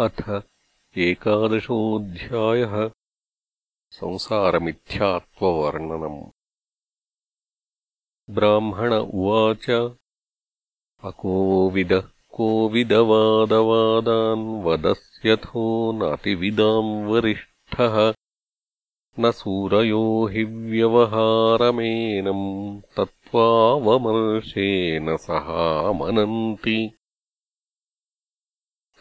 अथ एकादशोऽध्यायः संसारमिथ्यात्ववर्णनम्। ब्राह्मण उवाच अकोविदः कोविदवादवादान् वदस्यथो नातिविदाम् वरिष्ठः। न सूरयो हि व्यवहारमेनम् तत्त्वावमर्शेन सहामनन्ति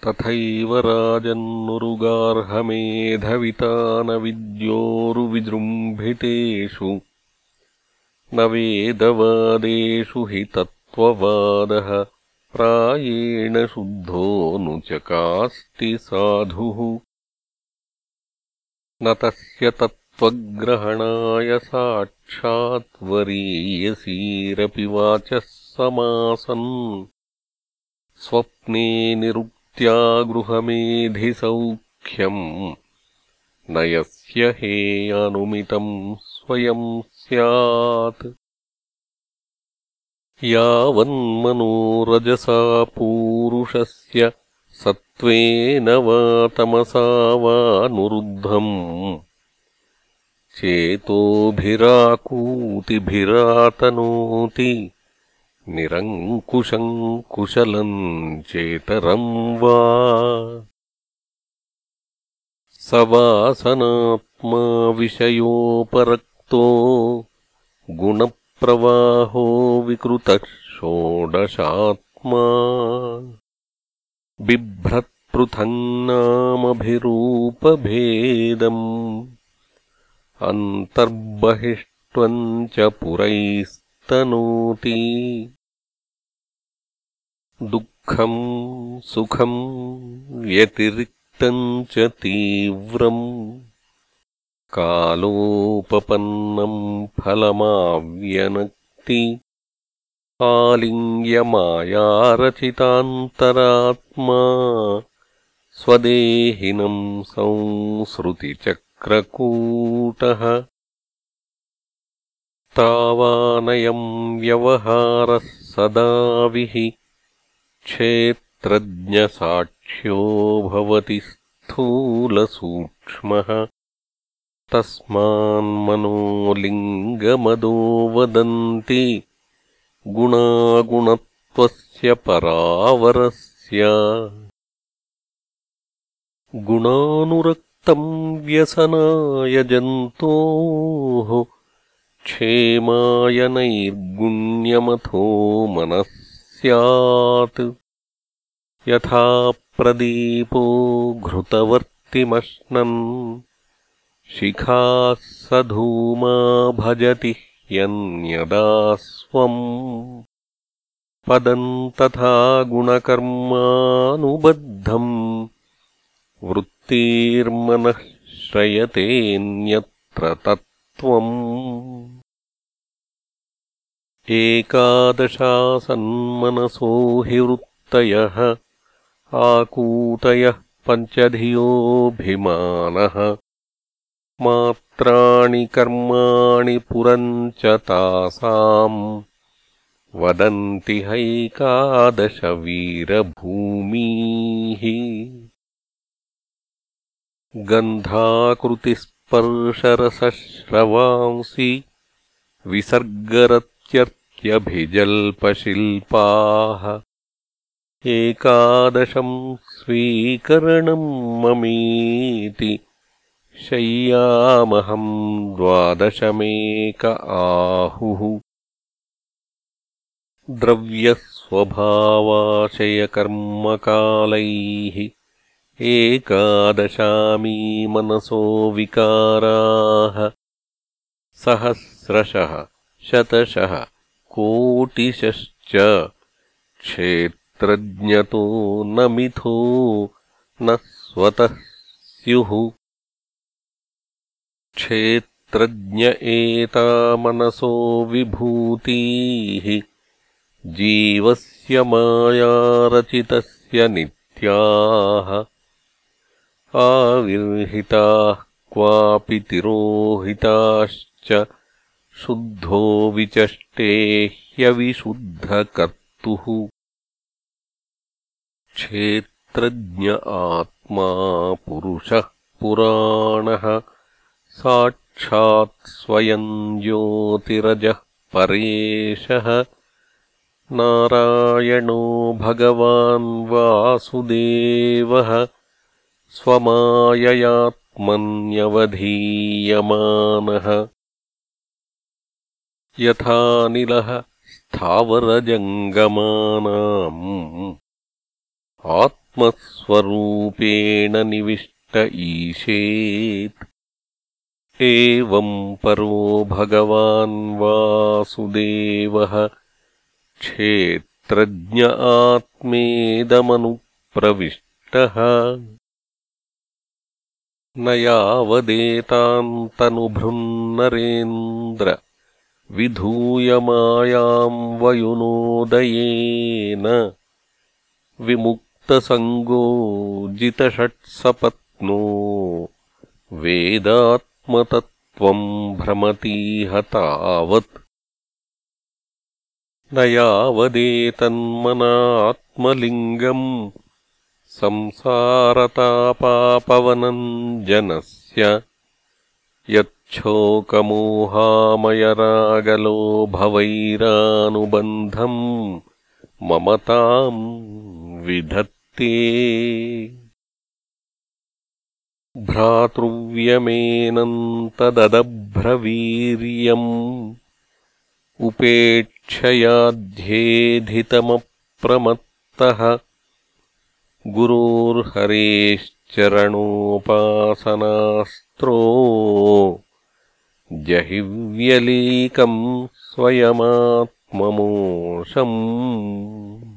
तथैव राजन्नुरुगार्हमेधवितानविद्योरुविजृम्भितेषु। न वेदवादेषु हि तत्त्ववादः प्रायेण शुद्धोऽनुचकास्ति साधुः। न तस्य तत्त्वग्रहणाय साक्षात्वरीयसीरपि वाचः समासन्। स्वप्ने निरुक् त्यागृहमेधिसौख्यम् न यस्य हेयानुमितम् स्वयम् स्यात्। यावन्मनोरजसा पूरुषस्य सत्त्वेन वा तमसा वानुरुद्धम्। चेतोभिराकूतिभिरातनोति निरङ्कुशम् कुशलम् चेतरम् वा। स वासनात्मा विषयोपरक्तो गुणप्रवाहो विकृतः षोडशात्मा बिभ्रत्पृथङ्नामभिरूपभेदम् अन्तर्बहिष्ट्वम् च पुरैस्तनोति दुःखम् सुखम् व्यतिरिक्तम् च तीव्रम्। कालोपपन्नम् फलमाव्यनक्ति। आलिङ्ग्यमायारचितान्तरात्मा स्वदेहिनम् संसृतिचक्रकूटः तावानयम् व्यवहारः सदाविहि क्षेत्रज्ञसाक्ष्यो भवति स्थूलसूक्ष्मः। तस्मान्मनोलिङ्गमदो वदन्ति गुणागुणत्वस्य परावरस्य। गुणानुरक्तम् व्यसनाय जन्तोः। क्षेमाय नैर्गुण्यमथो मनः स्यात्। यथा प्रदीपो घृतवर्तिमश्नन् शिखाः स धूमा भजति ह्यन्यदा स्वम्। पदम् तथा गुणकर्मानुबद्धम्। वृत्तिर्मनः श्रयतेऽन्यत्र तत्त्वम् एकादशासन्मनसो हि वृत्तयः आकूतयः पञ्चधियोऽभिमानः। मात्राणि कर्माणि पुरम् च तासाम्। वदन्ति हैकादशवीरभूमीः। गन्धाकृतिस्पर्शरसश्रवांसि विसर्गरत् ्यभिजल्पशिल्पाः एकादशम् स्वीकरणम् ममीति शय्यामहम् द्वादशमेक आहुः। द्रव्यस्वभावाशयकर्मकालैः एकादशामी मनसो विकाराः। सहस्रशः शतशः कोटिशश्च। क्षेत्रज्ञतो न मिथो न स्वतः स्युः। क्षेत्रज्ञ एता मनसो विभूतीः। जीवस्य मायारचितस्य नित्याः। आविर्हिताः क्वापि तिरोहिताश्च शुद्धो विचष्टे ह्यविशुद्धकर्तुः। क्षेत्रज्ञ आत्मा पुरुषः पुराणः साक्षात् स्वयम् ज्योतिरजः परेशः। नारायणो भगवान् वासुदेवः स्वमाययात्मन्यवधीयमानः यथानिलः स्थावरजङ्गमानाम् आत्मस्वरूपेण निविष्ट ईशेत्। एवम् परो भगवान् वासुदेवः क्षेत्रज्ञ आत्मेदमनुप्रविष्टः। न यावदेतान्तनुभृन्नरेन्द्र विधूयमायाम् वयुनोदयेन। विमुक्तसङ्गो जितषट्सपत्नो। वेदात्मतत्त्वम् भ्रमतीह तावत् न यावदेतन्मनात्मलिङ्गम् संसारतापापवनम् जनस्य यच्छोकमोहामयरागलोभवैरानुबन्धम् ममताम् विधत्ते। भ्रातृव्यमेनन्तददभ्रवीर्यम् उपेक्षयाध्येधितमप्रमत्तः गुरोर्हरेश्चरणोपासनास्त्रो जहिव्यलीकम् स्वयमात्ममोषम्।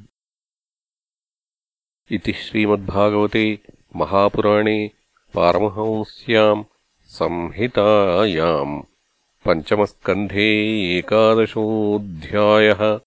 इति श्रीमद्भागवते महापुराणे पारमहंस्याम् संहितायाम् पञ्चमस्कन्धे एकादशोऽध्यायः